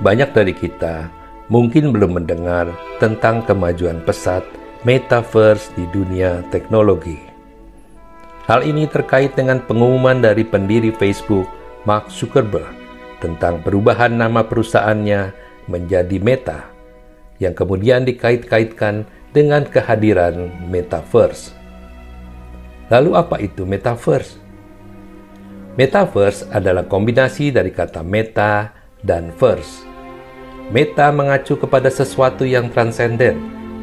Banyak dari kita mungkin belum mendengar tentang kemajuan pesat metaverse di dunia teknologi. Hal ini terkait dengan pengumuman dari pendiri Facebook, Mark Zuckerberg, tentang perubahan nama perusahaannya menjadi Meta, yang kemudian dikait-kaitkan dengan kehadiran metaverse. Lalu apa itu metaverse? Metaverse adalah kombinasi dari kata meta dan verse. Meta mengacu kepada sesuatu yang transenden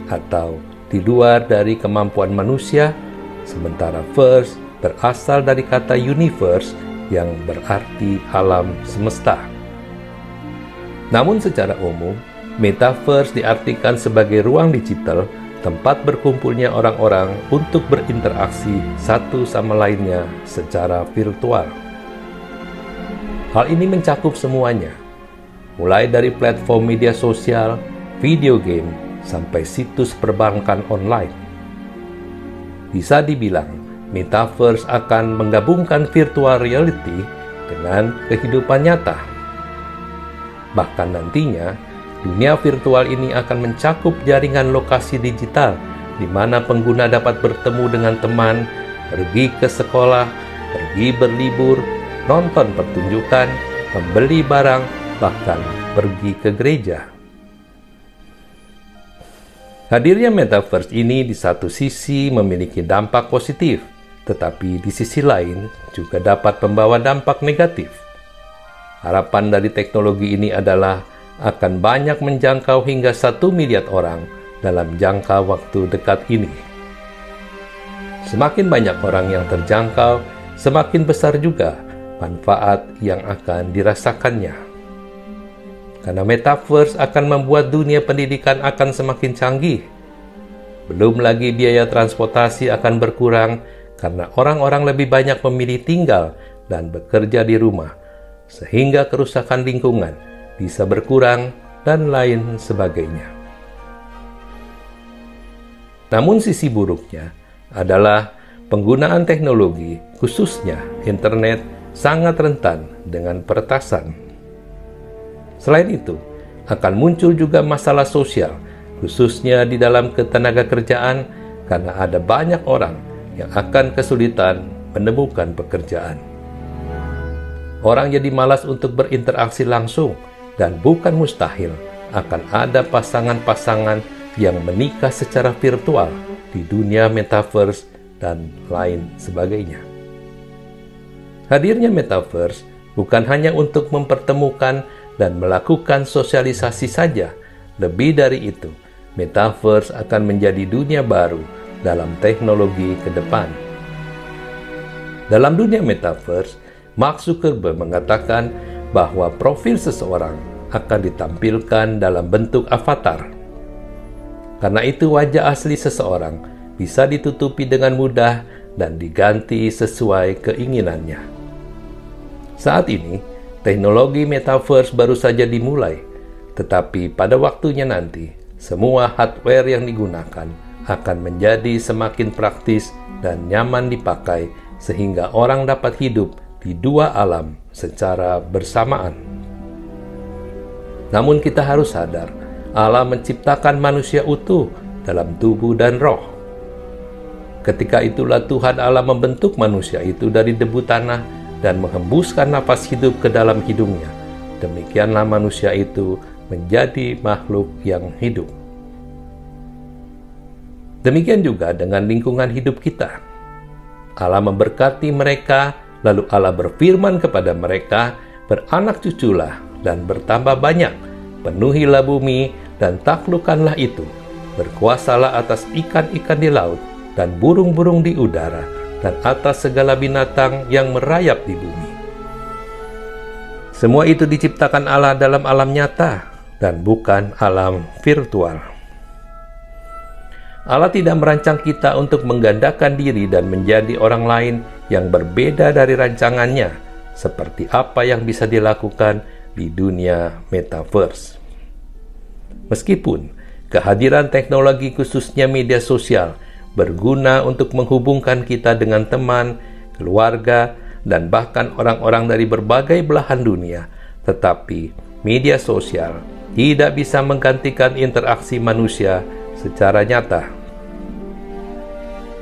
atau di luar dari kemampuan manusia, sementara verse berasal dari kata universe yang berarti alam semesta. Namun secara umum, metaverse diartikan sebagai ruang digital tempat berkumpulnya orang-orang untuk berinteraksi satu sama lainnya secara virtual. Hal ini mencakup semuanya, mulai dari platform media sosial, video game, sampai situs perbankan online. Bisa dibilang, metaverse akan menggabungkan virtual reality dengan kehidupan nyata. Bahkan nantinya, dunia virtual ini akan mencakup jaringan lokasi digital di mana pengguna dapat bertemu dengan teman, pergi ke sekolah, pergi berlibur, nonton pertunjukan, membeli barang, bahkan pergi ke gereja. Hadirnya metaverse ini di satu sisi memiliki dampak positif, tetapi di sisi lain juga dapat membawa dampak negatif. Harapan dari teknologi ini adalah akan banyak menjangkau hingga satu miliar orang dalam jangka waktu dekat ini. Semakin banyak orang yang terjangkau, semakin besar juga manfaat yang akan dirasakannya karena metaverse akan membuat dunia pendidikan akan semakin canggih. Belum lagi biaya transportasi akan berkurang karena orang-orang lebih banyak memilih tinggal dan bekerja di rumah, sehingga kerusakan lingkungan bisa berkurang dan lain sebagainya. Namun sisi buruknya adalah penggunaan teknologi, khususnya internet, sangat rentan dengan peretasan Selain itu, akan muncul juga masalah sosial, khususnya di dalam ketenaga kerjaan, karena ada banyak orang yang akan kesulitan menemukan pekerjaan. Orang jadi malas untuk berinteraksi langsung, dan bukan mustahil akan ada pasangan-pasangan yang menikah secara virtual di dunia metaverse dan lain sebagainya. Hadirnya metaverse bukan hanya untuk mempertemukan dan melakukan sosialisasi saja. Lebih dari itu, metaverse akan menjadi dunia baru dalam teknologi ke depan. Dalam dunia metaverse, Mark Zuckerberg mengatakan bahwa profil seseorang akan ditampilkan dalam bentuk avatar. Karena itu wajah asli seseorang bisa ditutupi dengan mudah dan diganti sesuai keinginannya. Saat ini, Teknologi metaverse baru saja dimulai, tetapi pada waktunya nanti, semua hardware yang digunakan akan menjadi semakin praktis dan nyaman dipakai sehingga orang dapat hidup di dua alam secara bersamaan. Namun kita harus sadar, Allah menciptakan manusia utuh dalam tubuh dan roh. Ketika itulah Tuhan Allah membentuk manusia itu dari debu tanah dan menghembuskan nafas hidup ke dalam hidungnya. Demikianlah manusia itu menjadi makhluk yang hidup. Demikian juga dengan lingkungan hidup kita. Allah memberkati mereka, lalu Allah berfirman kepada mereka, "Beranak cuculah dan bertambah banyak, penuhilah bumi dan taklukkanlah itu, berkuasalah atas ikan-ikan di laut dan burung-burung di udara." Dan atas segala binatang yang merayap di bumi. Semua itu diciptakan Allah dalam alam nyata dan bukan alam virtual. Allah tidak merancang kita untuk menggandakan diri dan menjadi orang lain yang berbeda dari rancangannya, seperti apa yang bisa dilakukan di dunia metaverse. Meskipun kehadiran teknologi khususnya media sosial berguna untuk menghubungkan kita dengan teman, keluarga, dan bahkan orang-orang dari berbagai belahan dunia, tetapi media sosial tidak bisa menggantikan interaksi manusia secara nyata.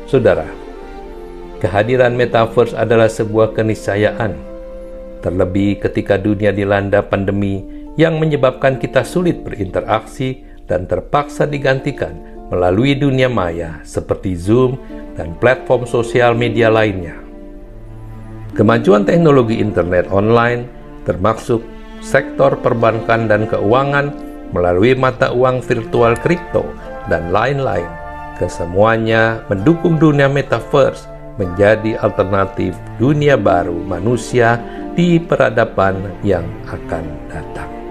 Saudara, kehadiran metaverse adalah sebuah keniscayaan, terlebih ketika dunia dilanda pandemi yang menyebabkan kita sulit berinteraksi dan terpaksa digantikan melalui dunia maya seperti Zoom dan platform sosial media lainnya. Kemajuan teknologi internet online termasuk sektor perbankan dan keuangan melalui mata uang virtual kripto dan lain-lain. Kesemuanya mendukung dunia metaverse menjadi alternatif dunia baru manusia di peradaban yang akan datang.